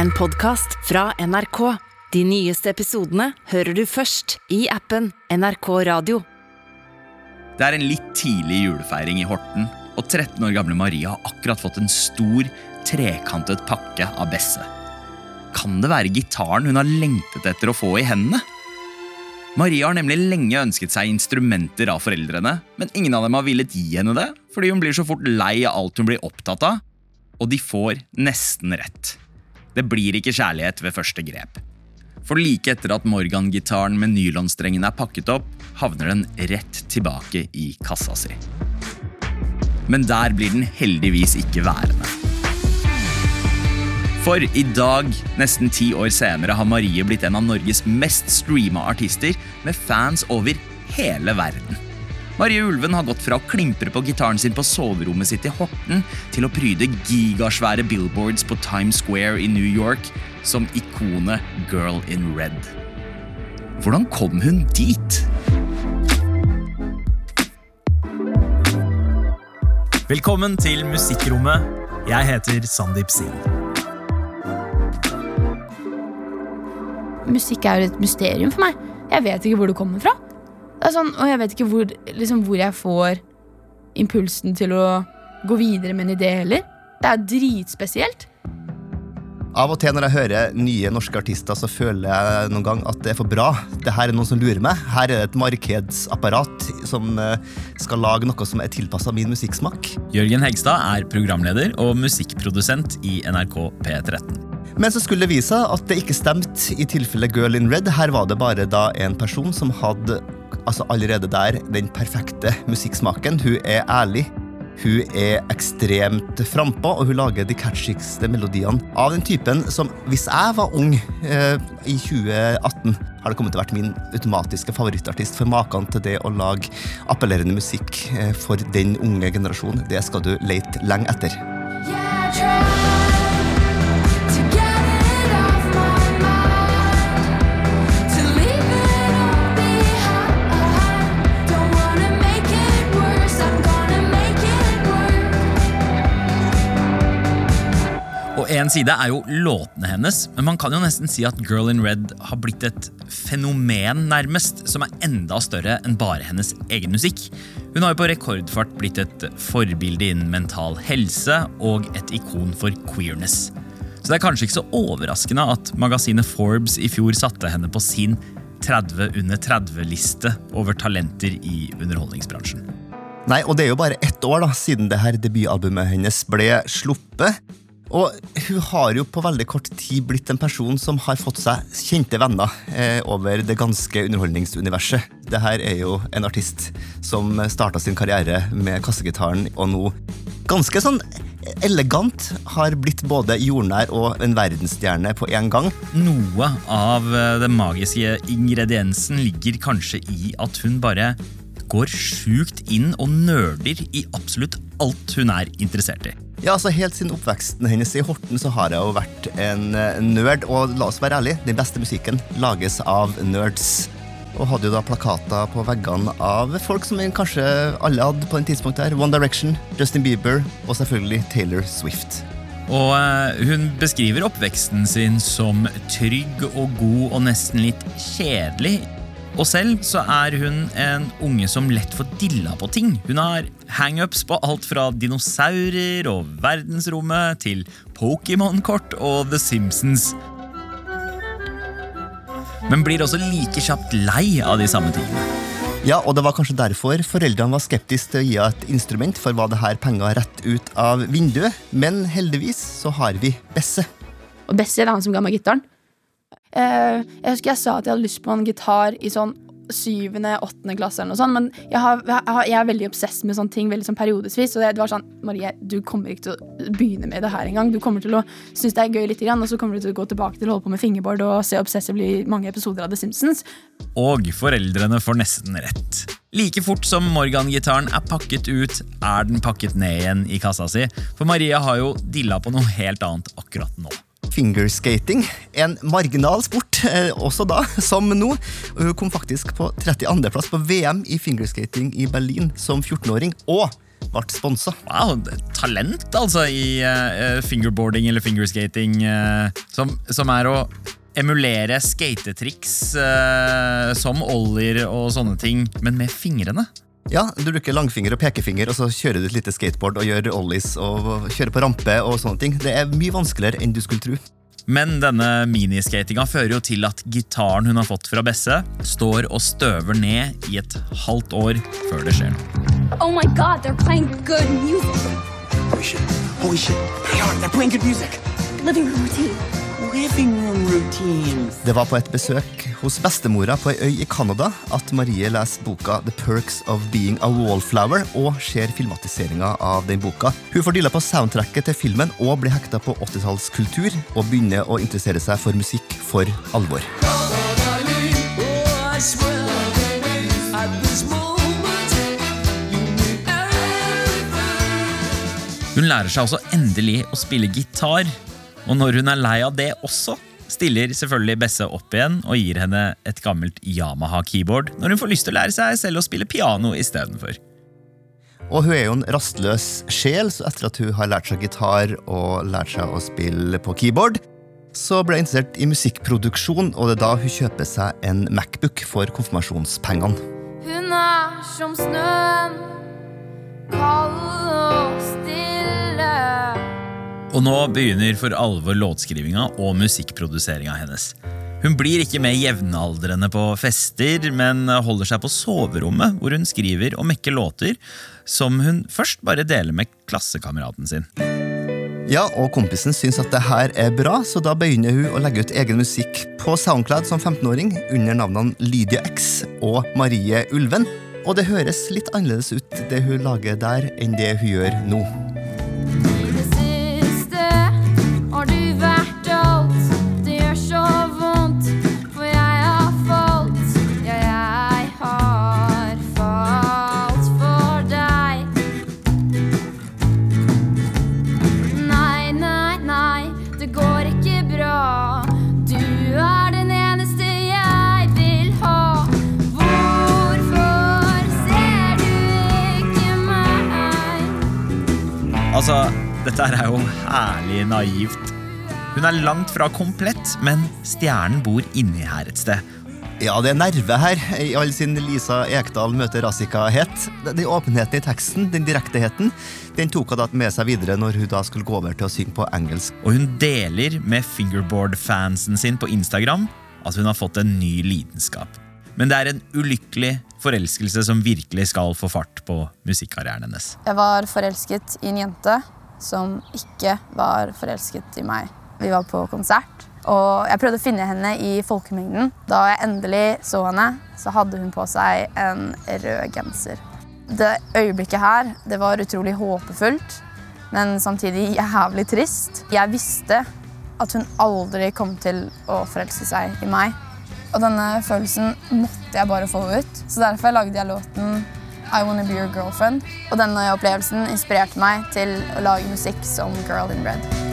en podkast fra NRK. De nyeste episodene hører du først i appen NRK Radio. Det er en litt tidlig julefeiring i Horten, og 13 år gamle Maria har akkurat fått en stor, trekantet pakke av Besse. Kan det være gitaren hun har lengtet etter å få i hendene? Maria har nemlig lenge ønsket seg instrumenter av foreldrene, men ingen av dem har villet gi henne det, fordi hun blir så fort lei av alt hun blir opptatt av, og de får nesten rett. Det blir ikke kjærlighet ved første grep. For like etter at Morgan-gitaren med nylonstrengen er pakket opp, havner den rett tilbake i kassa si. Men der blir den heldigvis ikke værende. For i dag, nesten ti år senere, har Marie blitt en av Norges mest streama artister, med fans over hele verden. Marie Ulven har gått fra å klimpre på gitaren sin på soverommet sitt i Horten, til å pryde gigasvære billboards på Times Square i New York som ikonet Girl in Red. Hvordan kom hun dit? Velkommen til Musikkrommet. Jeg heter Sandeep Singh. Musikk er jo et mysterium for meg. Jeg vet ikke hvor det kommer fra. Det er sånn, og jeg vet ikke hvor, liksom, hvor jeg får impulsen til å gå videre med en idé heller. Det er dritspesielt. Av og til når jeg hører nye norske artister, så føler jeg noen gang at det er for bra. Det her er noen som lurer meg. Her er det et markedsapparat som eh, skal lage noe som er tilpassa min musikksmak. Jørgen Hegstad er programleder og musikkprodusent i NRK P13. Men så skulle det vise seg at det ikke stemte i tilfelle Girl in Red. Her var det bare da en person som hadde altså allerede der den perfekte musikksmaken. Hun er ærlig. Hun er ekstremt frampå, og hun lager de catchigste melodiene av den typen som, hvis jeg var ung eh, i 2018, har det kommet til å vært min automatiske favorittartist. For maken til det å lage appellerende musikk eh, for den unge generasjonen, det skal du lete lenge etter. En side er jo låtene hennes, men man kan jo nesten si at Girl in Red har blitt et fenomen, nærmest, som er enda større enn bare hennes egen musikk. Hun har jo på rekordfart blitt et forbilde innen mental helse og et ikon for queerness. Så det er kanskje ikke så overraskende at magasinet Forbes i fjor satte henne på sin 30 under 30-liste over talenter i underholdningsbransjen. Nei, og det er jo bare ett år da, siden det her debutalbumet hennes ble sluppet. Og hun har jo på veldig kort tid blitt en person som har fått seg kjente venner eh, over det ganske underholdningsuniverset. Det her er jo en artist som starta sin karriere med kassegitaren, og nå ganske sånn elegant har blitt både jordnær og en verdensstjerne på én gang. Noe av eh, den magiske ingrediensen ligger kanskje i at hun bare går sjukt inn og nerder i absolutt alt hun er interessert i. Ja, altså Helt siden oppveksten hennes i Horten så har jeg jo vært en eh, nerd. Og la oss være ærlige, den beste musikken lages av nerds. Og hadde jo da plakater på veggene av folk som kanskje alle hadde på en tidspunkt her. One Direction, Justin Bieber og selvfølgelig Taylor Swift. Og eh, hun beskriver oppveksten sin som trygg og god og nesten litt kjedelig. Og selv så er hun en unge som lett får dilla på ting. Hun har hangups på alt fra dinosaurer og verdensrommet til Pokémon-kort og The Simpsons. Men blir også like kjapt lei av de samme tingene. Ja, og det var kanskje derfor foreldrene var skeptiske til å gi henne et instrument, for var det her penger rett ut av vinduet. Men heldigvis så har vi Besse. Og Besse er han som ga meg gitaren. Eh, jeg husker jeg sa at jeg hadde lyst på en gitar i sånn syvende, åttende klasse, eller noe sånt, men jeg, har, jeg, er veldig obsess med sånne ting veldig sånn periodesvis. Og det, var sånn Marie, du kommer ikke til å begynne med det her engang. Du kommer til å synes det er gøy litt, og så kommer du til å gå tilbake til å holde på med fingerboard og se obsessively mange episoder av The Simpsons. Og foreldrene får nesten rett. Like fort som Morgan-gitaren er pakket ut, er den pakket ned igjen i kassa si, for Maria har jo dilla på noe helt annet akkurat nå fingerskating. En marginal sport, eh, også da, som nå. Hun kom faktisk på 32.-plass på VM i fingerskating i Berlin som 14-åring. Og ble sponsa. Wow, talent altså i eh, fingerboarding eller fingerskating, eh, som, som er å emulere skatetriks eh, som oljer og sånne ting, men med fingrene. Ja, Du bruker langfinger og pekefinger, og så kjører du et lite skateboard og gjør ollies og kjører på rampe og sånne ting. Det er mye vanskeligere enn du skulle tro. Men denne miniskatinga fører jo til at gitaren hun har fått fra Besse, står og støver ned i et halvt år før det skjer noe. Oh my god, they're playing good music. Holy shit. Holy shit. They are. They're playing good music. Living room routine. Living room routines. Det var på et besøk hos bestemora på ei øy i Canada at Marie leser boka The Perks of Being a Wallflower og ser filmatiseringa av den boka. Hun får dilla på soundtracket til filmen og blir hekta på 80-tallskultur og begynner å interessere seg for musikk for alvor. Hun lærer seg også endelig å spille gitar, og når hun er lei av det også, stiller selvfølgelig Besse opp igjen og gir henne et gammelt Yamaha-keyboard når hun får lyst til å lære seg selv å spille piano istedenfor. Og hun er jo en rastløs sjel, så etter at hun har lært seg gitar og lært seg å spille på keyboard, så ble hun interessert i musikkproduksjon, og det er da hun kjøper seg en Macbook for konfirmasjonspengene. Hun er som snøen, kald og stille. Og nå begynner for alvor låtskrivinga og musikkproduseringa hennes. Hun blir ikke med jevnaldrende på fester, men holder seg på soverommet, hvor hun skriver og mekker låter som hun først bare deler med klassekameraten sin. Ja, og kompisen syns at det her er bra, så da begynner hun å legge ut egen musikk på Soundcloud som 15-åring under navnene Lydia X og Marie Ulven. Og det høres litt annerledes ut, det hun lager der, enn det hun gjør nå. Altså, dette er jo herlig naivt. Hun er langt fra komplett, men stjernen bor inni her et sted. Ja, det er nerve her, i all sin Lisa Ekdal møter Razika-het. Den åpenheten i teksten, den direkteheten, den tok hun da med seg videre når hun da skulle gå over til å synge på engelsk. Og hun deler med fingerboard-fansen sin på Instagram at hun har fått en ny lidenskap. Men det er en ulykkelig forelskelse som virkelig skal få fart på musikkarrieren hennes. Jeg var forelsket i en jente som ikke var forelsket i meg. Vi var på konsert, og jeg prøvde å finne henne i folkemengden. Da jeg endelig så henne, så hadde hun på seg en rød genser. Det øyeblikket her, det var utrolig håpefullt, men samtidig jævlig trist. Jeg visste at hun aldri kom til å forelske seg i meg. Og denne følelsen måtte jeg bare få ut. Så derfor lagde jeg låten I Wanna Be Your Girlfriend. Og denne opplevelsen inspirerte meg til å lage musikk som Girl in Red.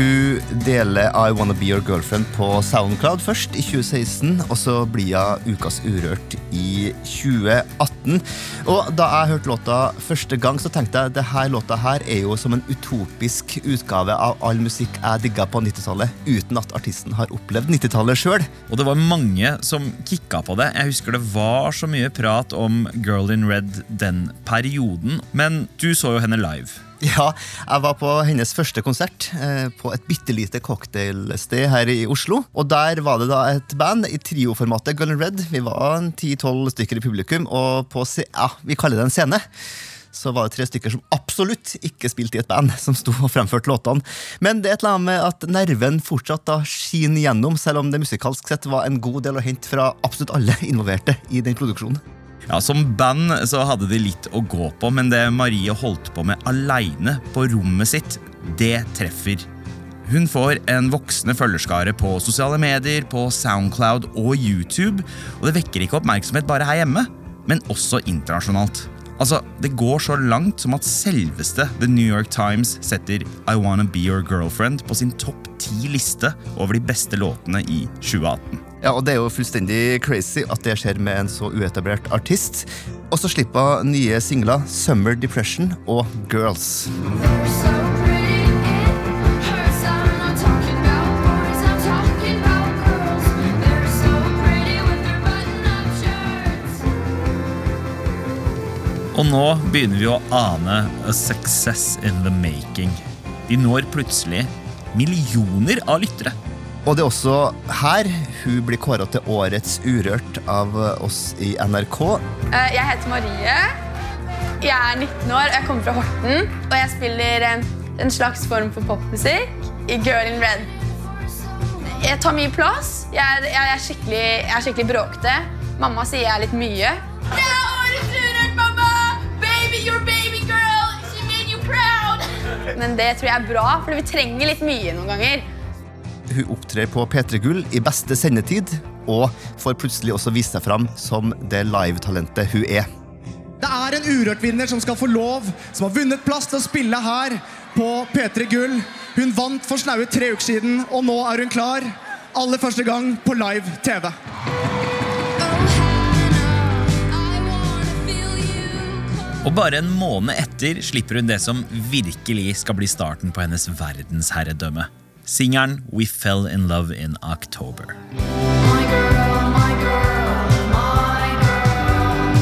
Hun deler I Wanna Be Your Girlfriend på Soundcloud først i 2016, og så blir hun Ukas Urørt i 2018. Og da jeg hørte låta første gang, så tenkte jeg at her låta her er jo som en utopisk utgave av all musikk jeg digga på 90-tallet, uten at artisten har opplevd 90-tallet sjøl. Og det var mange som kicka på det. Jeg husker det var så mye prat om Girl in Red den perioden, men du så jo henne live. Ja, jeg var på hennes første konsert eh, på et bitte lite cocktailsted her i Oslo. Og der var det da et band i trioformatet Gull Red. Vi var en 10-12 stykker i publikum, og på ja, vi kaller det en scene. Så var det tre stykker som absolutt ikke spilte i et band, som sto og fremførte låtene. Men det er et eller annet med at nerven fortsatt da skiner gjennom, selv om det musikalsk sett var en god del å hente fra absolutt alle involverte i den produksjonen. Ja, Som band så hadde de litt å gå på, men det Marie holdt på med aleine på rommet sitt, det treffer. Hun får en voksende følgerskare på sosiale medier, på Soundcloud og YouTube. Og det vekker ikke oppmerksomhet bare her hjemme, men også internasjonalt. Altså, Det går så langt som at selveste The New York Times setter I Wanna Be Your Girlfriend på sin topp ti-liste over de beste låtene i 2018. Ja, og Det er jo fullstendig crazy at det skjer med en så uetablert artist. Og så slipper hun nye singler Summer Depression og Girls. Og nå begynner vi å ane a success in the making. De når plutselig millioner av lyttere. Og det er også her hun blir kåra til Årets Urørt av oss i NRK. Eh, Jeg heter Marie. Jeg er 19 år, jeg kommer fra Horten. Og jeg spiller en, slags form for popmusikk i Girl in Red. Jeg tar mye plass. Jeg er, jeg er, skikkelig, jeg er skikkelig bråkete. Mamma sier jeg er litt mye. Det er Årets Urørt, mamma! Baby, your baby! She made you proud! Men det tror jeg er bra, for vi trenger litt mye noen ganger. Hun opptrer på P3 Gull i beste sendetid, og får plutselig også vise seg fram som det live-talentet hun er. Det er en Urørt-vinner som skal få lov, som har vunnet plass til å spille her på P3 Gull. Hun vant for snaue tre uker siden, og nå er hun klar. Aller første gang på live TV. Og bare en måned etter slipper hun det som virkelig skal bli starten på hennes verdensherredømme. Singeren We Fell In Love In October. My girl, my girl, my girl.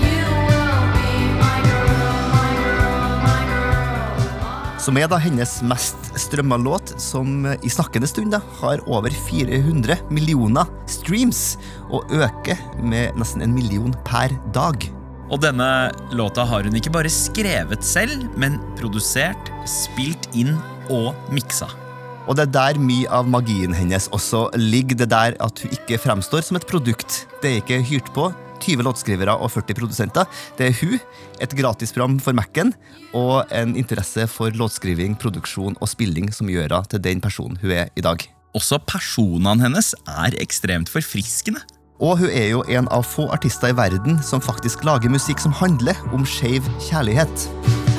You will be my girl, my girl, my girl. Som er da hennes mest strømma låt, som i snakkende stund da, har over 400 millioner streams, og øker med nesten en million per dag. Og denne låta har hun ikke bare skrevet selv, men produsert, spilt inn og miksa. Og det er der mye av magien hennes også ligger. Det der at hun ikke fremstår som et produkt. Det er ikke hyrt på 20 låtskrivere og 40 produsenter. Det er hun, et gratisprogram for Mac-en og en interesse for låtskriving, produksjon og spilling som gjør henne til den personen hun er i dag. Også personene hennes er ekstremt forfriskende. Og hun er jo en av få artister i verden som faktisk lager musikk som handler om skeiv kjærlighet.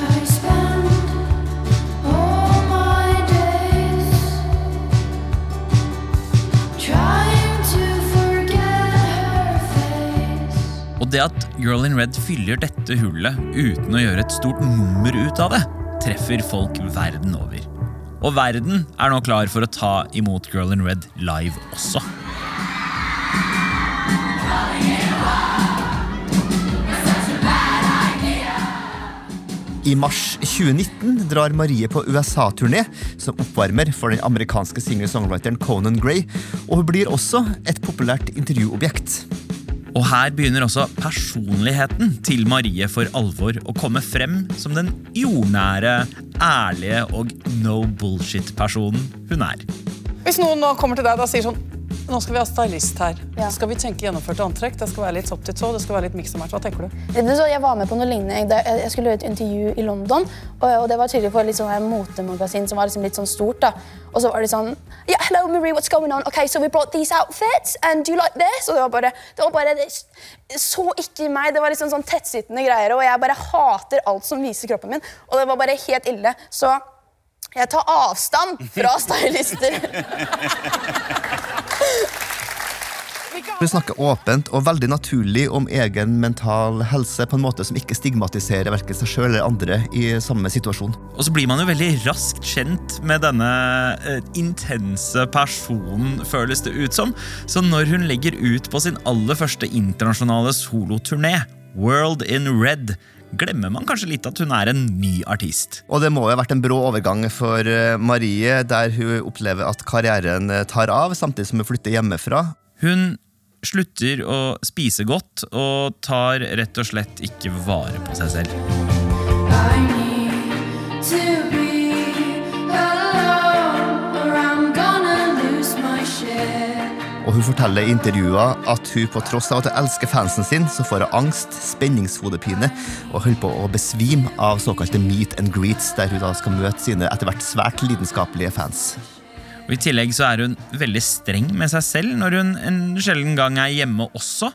Det at Girl in Red fyller dette hullet uten å gjøre et stort nummer ut av det, treffer folk verden over. Og verden er nå klar for å ta imot Girl in Red live også. I mars 2019 drar Marie på USA-turné som oppvarmer for den amerikanske singer-songwriteren Conan Gray, og hun blir også et populært intervjuobjekt. Og her begynner også personligheten til Marie for alvor å komme frem som den jordnære, ærlige og no bullshit-personen hun er. Hvis noen nå kommer til deg og sier sånn Nå skal vi ha stylist her. Skal vi tenke gjennomførte antrekk? Det skal være litt sopp til tå, det skal være litt miks og match. Hva tenker du? Så, jeg var med på noe lignende. Jeg skulle gjøre et intervju i London, og, og det var tydelig for et sånn motemagasin som var liksom litt sånn stort. da. Og så var det sånn yeah, Hello, Marie, what's going on? Okay, so we brought these outfits, and do you like this? Og det var bare, det var bare det, så ikke meg. Det var liksom sånn tettsittende greier, og jeg bare hater alt som viser kroppen min. Og det var bare helt ille. Så jeg tar avstand fra stylister. Hun snakker åpent og veldig naturlig om egen mental helse på en måte som ikke stigmatiserer hverken seg sjøl eller andre i samme situasjon. Og så blir man jo veldig raskt kjent med denne eh, intense personen, føles det ut som. Så når hun legger ut på sin aller første internasjonale soloturné, World in Red, glemmer man kanskje litt at hun er en ny artist. Og det må jo ha vært en brå overgang for eh, Marie, der hun opplever at karrieren eh, tar av, samtidig som hun flytter hjemmefra. Hun slutter å spise godt og tar rett og slett ikke vare på seg selv. I need to be. Og hun forteller i intervjuer at hun på tross av at hun elsker fansen sin, så får hun angst, spenningshodepine og holder på å besvime av såkalte meet and greets, der hun da skal møte sine etter hvert svært lidenskapelige fans. Og I tillegg så er hun veldig streng med seg selv når hun en sjelden gang er hjemme også.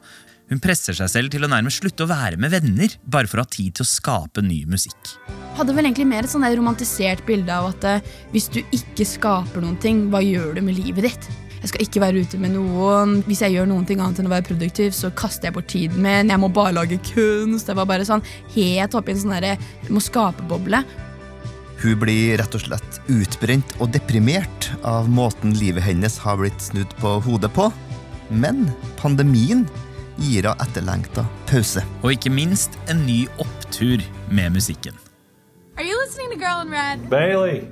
Hun presser seg selv til å nærmest slutte å være med venner, bare for å ha tid til å skape ny musikk. hadde vel egentlig mer et sånn romantisert bilde av at eh, hvis du ikke skaper noen ting, hva gjør du med livet ditt? Jeg skal ikke være ute med noen. Hvis jeg gjør noen ting annet enn å være produktiv, så kaster jeg bort tiden min. Jeg må bare lage kunst. Det var bare sånn helt oppi en sånn derre må skape-boble. Hun blir rett og slett utbrent og deprimert av måten livet hennes har blitt snudd på hodet på. Men pandemien gir henne etterlengta pause. Og ikke minst en ny opptur med musikken. Are you listening to Girl in Red? Bailey,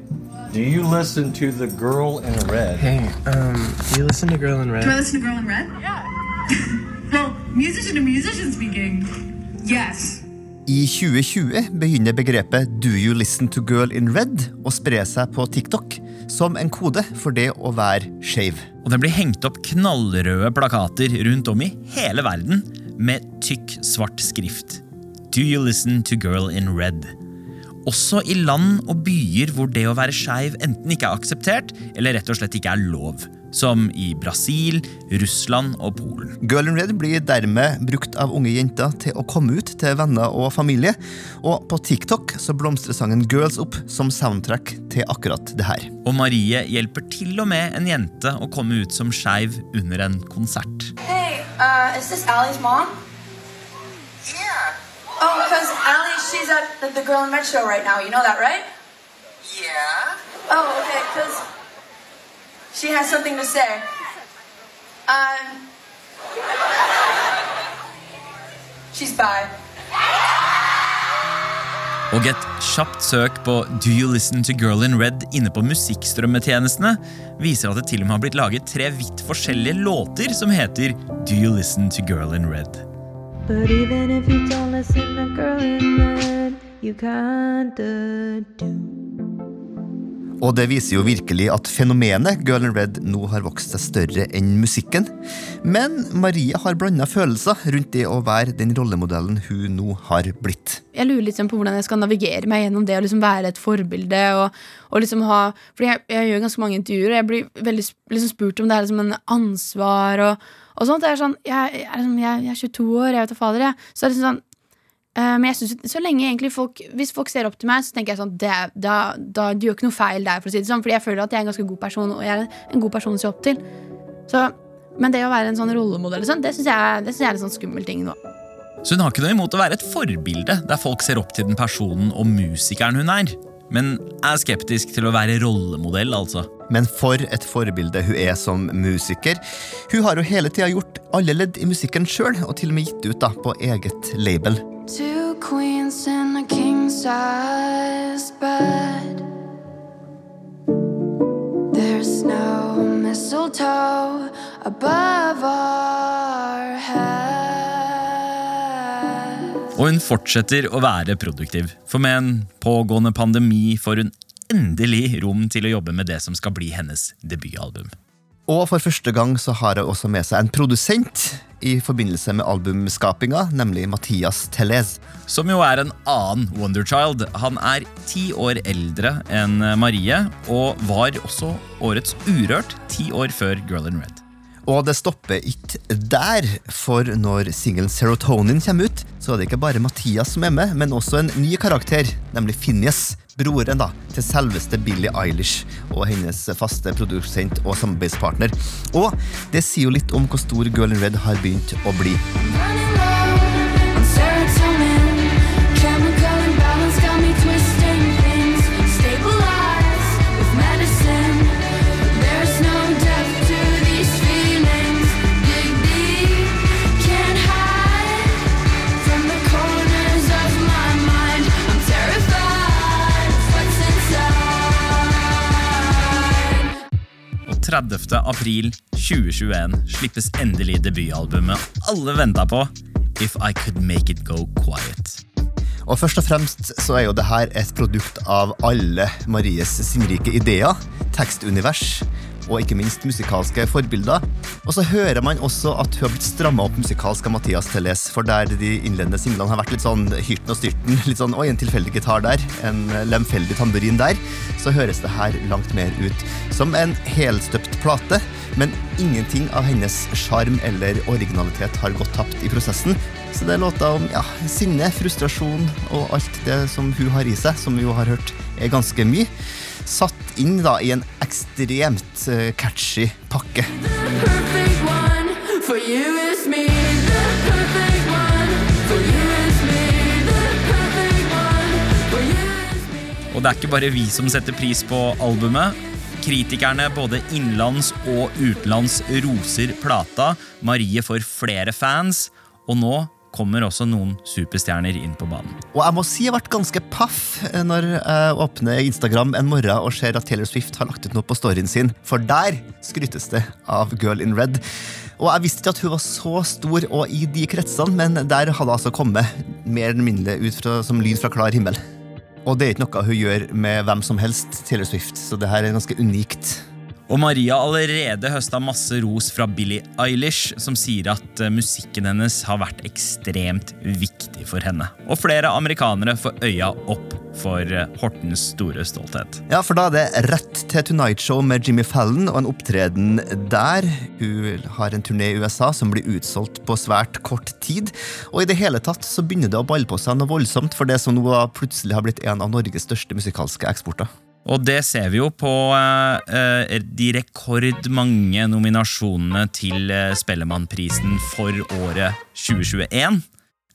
do you listen to the girl in red? Hey, um, do you listen to Girl in Red? Do I listen to Girl in Red? Yeah. well, musician to musician speaking, yes. I 2020 begynner begrepet Do you listen to girl in red å spre seg på TikTok som en kode for det å være skeiv. Og det blir hengt opp knallrøde plakater rundt om i hele verden med tykk, svart skrift. Do you listen to girl in red? Også i land og byer hvor det å være skeiv enten ikke er akseptert, eller rett og slett ikke er lov. Som i Brasil, Russland og Polen. Girl in red blir dermed brukt av unge jenter til å komme ut til venner og familie, og på TikTok så blomstrer sangen Girls opp som soundtrack til akkurat det her. Og Marie hjelper til og med en jente å komme ut som skeiv under en konsert. Hey, uh, is this Allie's mom? Yeah. Oh, because Allie, she's at the, the Girl in Red show right now. You know that, right? Yeah. Oh, okay, because she has something to say. Um, she's bi. Og et kjapt søk på Do you listen to Girl in Red inne på musikkstrømmetjenestene viser at det til og med har blitt laget tre vidt forskjellige låter som heter Do you listen to Girl in Red. But even if you don't listen to girl in red, you kinda do. Og det viser jo virkelig at fenomenet Girl in Red nå har vokst seg større enn musikken. Men Maria har blanda følelser rundt det å være den rollemodellen hun nå har blitt. Jeg lurer litt sånn på hvordan jeg skal navigere meg gjennom det å liksom være et forbilde. Og, og liksom ha, fordi jeg, jeg gjør ganske mange intervjuer, og jeg blir veldig liksom spurt om det er liksom en ansvar og, og sånt. Det er sånn, jeg, jeg, liksom, jeg, jeg er 22 år, jeg vet da fader, jeg. Så det er liksom sånn men jeg synes, så lenge egentlig folk Hvis folk ser opp til meg, så tenker jeg sånn det, da, da du gjør ikke noe feil der, for å si det sånn. Fordi jeg føler at jeg er en ganske god person, og jeg er en god person å se opp til. Så, men det å være en sånn rollemodell, sånn, det syns jeg, synes jeg er en sånn skummel ting nå. Så hun har ikke noe imot å være et forbilde der folk ser opp til den personen og musikeren hun er. Men er skeptisk til å være rollemodell, altså. Men for et forbilde hun er som musiker. Hun har jo hele tida gjort alle ledd i musikken sjøl, og til og med gitt ut da på eget label. Queens in a king size bed. There's no mistletoe above our heads. Og hun fortsetter å være produktiv. For med en pågående pandemi får hun endelig rom til å jobbe med det som skal bli hennes debutalbum. Og for første gang så har hun også med seg en produsent i forbindelse med albumskapinga, nemlig Mathias Tellez. Som jo er en annen Wonderchild. Han er ti år eldre enn Marie, og var også årets Urørt ti år før Girl in Red. Og det stopper ikke der, for når singelen Serotonin kommer ut, så er det ikke bare Mathias som er med, men også en ny karakter, nemlig Phineas. Broren da, til selveste Billie Eilish og hennes faste produsent og samarbeidspartner. Og det sier jo litt om hvor stor Girl in Red har begynt å bli. 30. april 2021 slippes endelig debutalbumet alle venta på, If I Could Make It Go Quiet. Og først og fremst så er jo det her et produkt av alle Maries sinnrike ideer, tekstunivers og ikke minst musikalske forbilder. Og så hører man også at hun har blitt stramma opp musikalsk av Mathias Telles, for der de innledende singlene har vært litt sånn hyrten og styrten, litt sånn oi, en tilfeldig gitar der, en lemfeldig tamburin der, så høres det her langt mer ut som en helstøpt plate. Men ingenting av hennes sjarm eller originalitet har gått tapt i prosessen. Så det er låter om ja, sinne, frustrasjon og alt det som hun har i seg, som vi jo har hørt er ganske mye. Satt inn da i en ekstremt eh, catchy pakke. perfect one for you is me. The perfect one for you is me. The perfect one for you is me. Og det er ikke bare vi som setter pris på albumet. Kritikerne både innenlands og utenlands roser plata. Marie får flere fans, og nå kommer også noen superstjerner inn på banen. Og jeg må si jeg ble ganske paff eh, når jeg åpner Instagram en morgen og ser at Taylor Swift har lagt ut noe på storyen sin, for der skrytes det av Girl in Red. Og jeg visste ikke at hun var så stor og i de kretsene, men der hadde det altså kommet mer eller mindre ut fra, som lyd fra klar himmel. Og det er ikke noe hun gjør med hvem som helst, Taylor Swift, så det her er ganske unikt. Og Maria allerede høsta masse ros fra Billie Eilish, som sier at eh, musikken hennes har vært ekstremt viktig for henne. Og flere amerikanere får øya opp for eh, Hortens store stolthet. Ja, for da er det rett til Tonight Show med Jimmy Fallon og en opptreden der. Hun har en turné i USA som blir utsolgt på svært kort tid. Og i det hele tatt så begynner det å balle på seg noe voldsomt for det som nå plutselig har blitt en av Norges største musikalske eksporter. Og det ser vi jo på eh, de rekordmange nominasjonene til eh, Spellemannprisen for året 2021.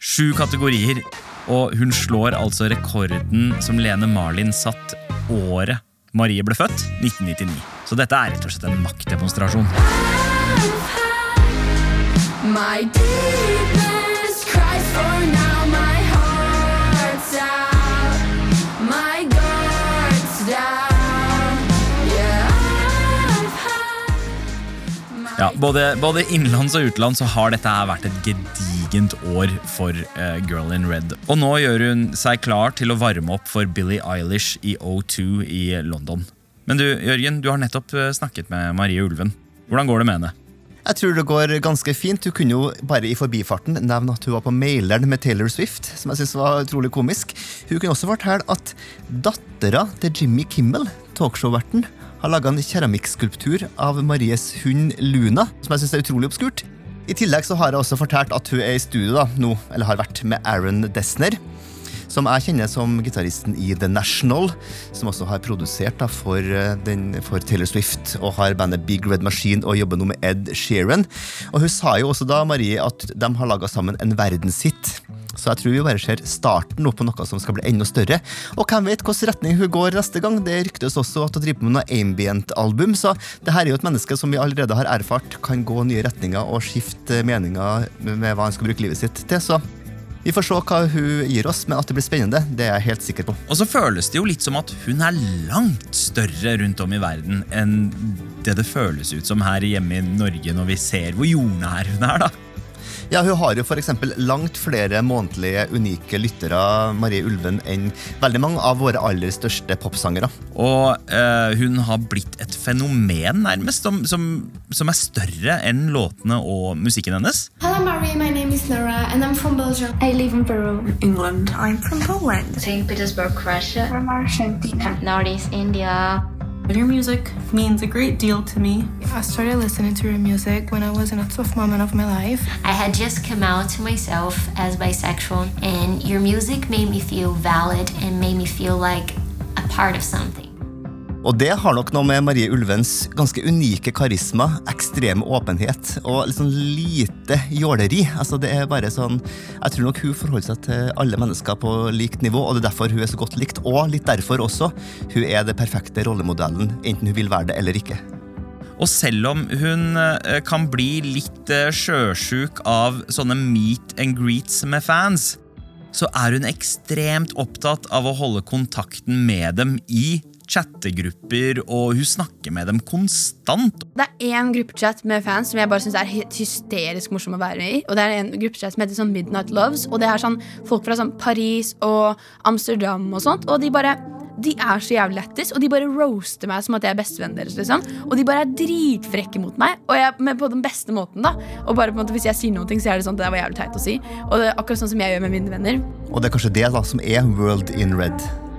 Sju kategorier, og hun slår altså rekorden som Lene Marlin satt året Marie ble født, 1999. Så dette er rett og slett en maktdemonstrasjon. My deepest cries for now. My Ja, både, både innenlands og utenlands så har dette vært et gedigent år for eh, Girl in Red. Og nå gjør hun seg klar til å varme opp for Billie Eilish i O2 i London. Men du, Jørgen, du har nettopp eh, snakket med Marie Ulven. Hvordan går det med henne? Jeg tror det går ganske fint. Hun kunne jo bare i forbifarten nevne at hun var på maileren med Taylor Swift, som jeg synes var utrolig komisk. Hun kunne også fortelle at dattera til Jimmy Kimmel, talkshow-verten, har laga en keramikkskulptur av Maries hund Luna, som jeg syns er utrolig obskurt. I tillegg så har jeg også fortalt at hun er i studio da, nå, eller har vært med Aaron Desner, som jeg kjenner som gitaristen i The National, som også har produsert da, for, eh, den, for Taylor Swift og har bandet Big Red Machine og jobber nå med Ed Sheeran. Og hun sa jo også da, Marie, at de har laga sammen en verdenshit. Så jeg tror vi bare ser starten nå på noe som skal bli enda større. Og hvem vet hvilken retning hun går neste gang? Det ryktes også at hun driver med noe ambient-album, så det her er jo et menneske som vi allerede har erfart kan gå nye retninger og skifte meninger med hva han skal bruke livet sitt til. Så vi får se hva hun gir oss, men at det blir spennende, det er jeg helt sikker på. Og så føles det jo litt som at hun er langt større rundt om i verden enn det det føles ut som her hjemme i Norge når vi ser hvor jordnær hun er. da. Ja, Hun har jo for eksempel langt flere månedlige unike lyttere Marie Ulven, enn veldig mange av våre aller største popsangere. Og eh, hun har blitt et fenomen, nærmest, som, som, som er større enn låtene og musikken hennes. Hello, Marie. My name is Nora, and I'm from Belgium. I live in Peru. England. I'm from Poland. St. Petersburg, Russia. From Argentina. Northeast India. Your music means a great deal to me. I started listening to your music when I was in a tough moment of my life. I had just come out to myself as bisexual, and your music made me feel valid and made me feel like a part of something. Og det har nok noe med Marie Ulvens ganske unike karisma, ekstrem åpenhet og sånn lite jåleri. Altså det er bare sånn, Jeg tror nok hun forholder seg til alle mennesker på likt nivå, og det er derfor hun er så godt likt. Og litt derfor også. Hun er det perfekte rollemodellen, enten hun vil være det eller ikke. Og selv om hun eh, kan bli litt eh, sjøsjuk av sånne meet and greets med fans, så er hun ekstremt opptatt av å holde kontakten med dem i chattegrupper, og hun snakker med dem konstant. Det er én gruppechat med fans som jeg bare synes er hysterisk morsom å være med i. Og det er en gruppechat som heter sånn Midnight Loves, og det er sånn folk fra sånn Paris og Amsterdam og sånt. Og de bare De er så jævlig lættis, og de bare roaster meg som at jeg er bestevennen deres. Liksom. Og de bare er dritfrekke mot meg, og jeg, men på den beste måten. da Og bare på en måte Hvis jeg sier noe, så er det sånn at det var jævlig teit å si. Og det er akkurat sånn som jeg gjør med mine venner. Og det er kanskje det da som er World in Red.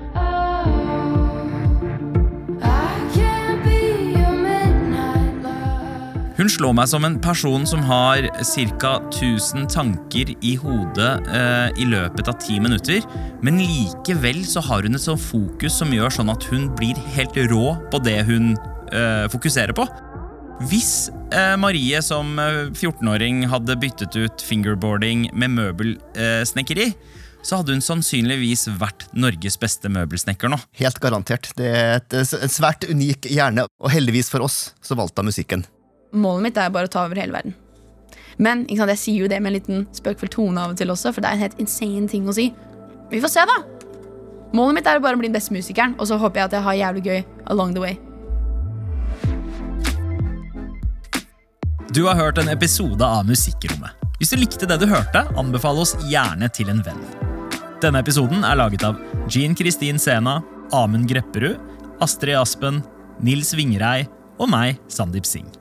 Hun slår meg som en person som har ca. 1000 tanker i hodet eh, i løpet av ti minutter, men likevel så har hun et sånt fokus som gjør sånn at hun blir helt rå på det hun eh, fokuserer på. Hvis eh, Marie som eh, 14-åring hadde byttet ut fingerboarding med møbelsnekkeri, så hadde hun sannsynligvis vært Norges beste møbelsnekker nå. Helt garantert. Det er et, en svært unik hjerne, og heldigvis for oss så valgte hun musikken. Målet mitt er bare å ta over hele verden. Men sant, jeg sier jo det med en liten spøkfull tone av og til også, for det er en helt insane ting å si. Vi får se, da! Målet mitt er å bare bli den beste musikeren, og så håper jeg at jeg har jævlig gøy along the way. Du har hørt en episode av Musikkrommet. Hvis du likte det du hørte, anbefale oss gjerne til en venn. Denne episoden er laget av Jean Kristin Sena, Amund Grepperud, Astrid Aspen, Nils Vingrei og meg, Sandeep Singh.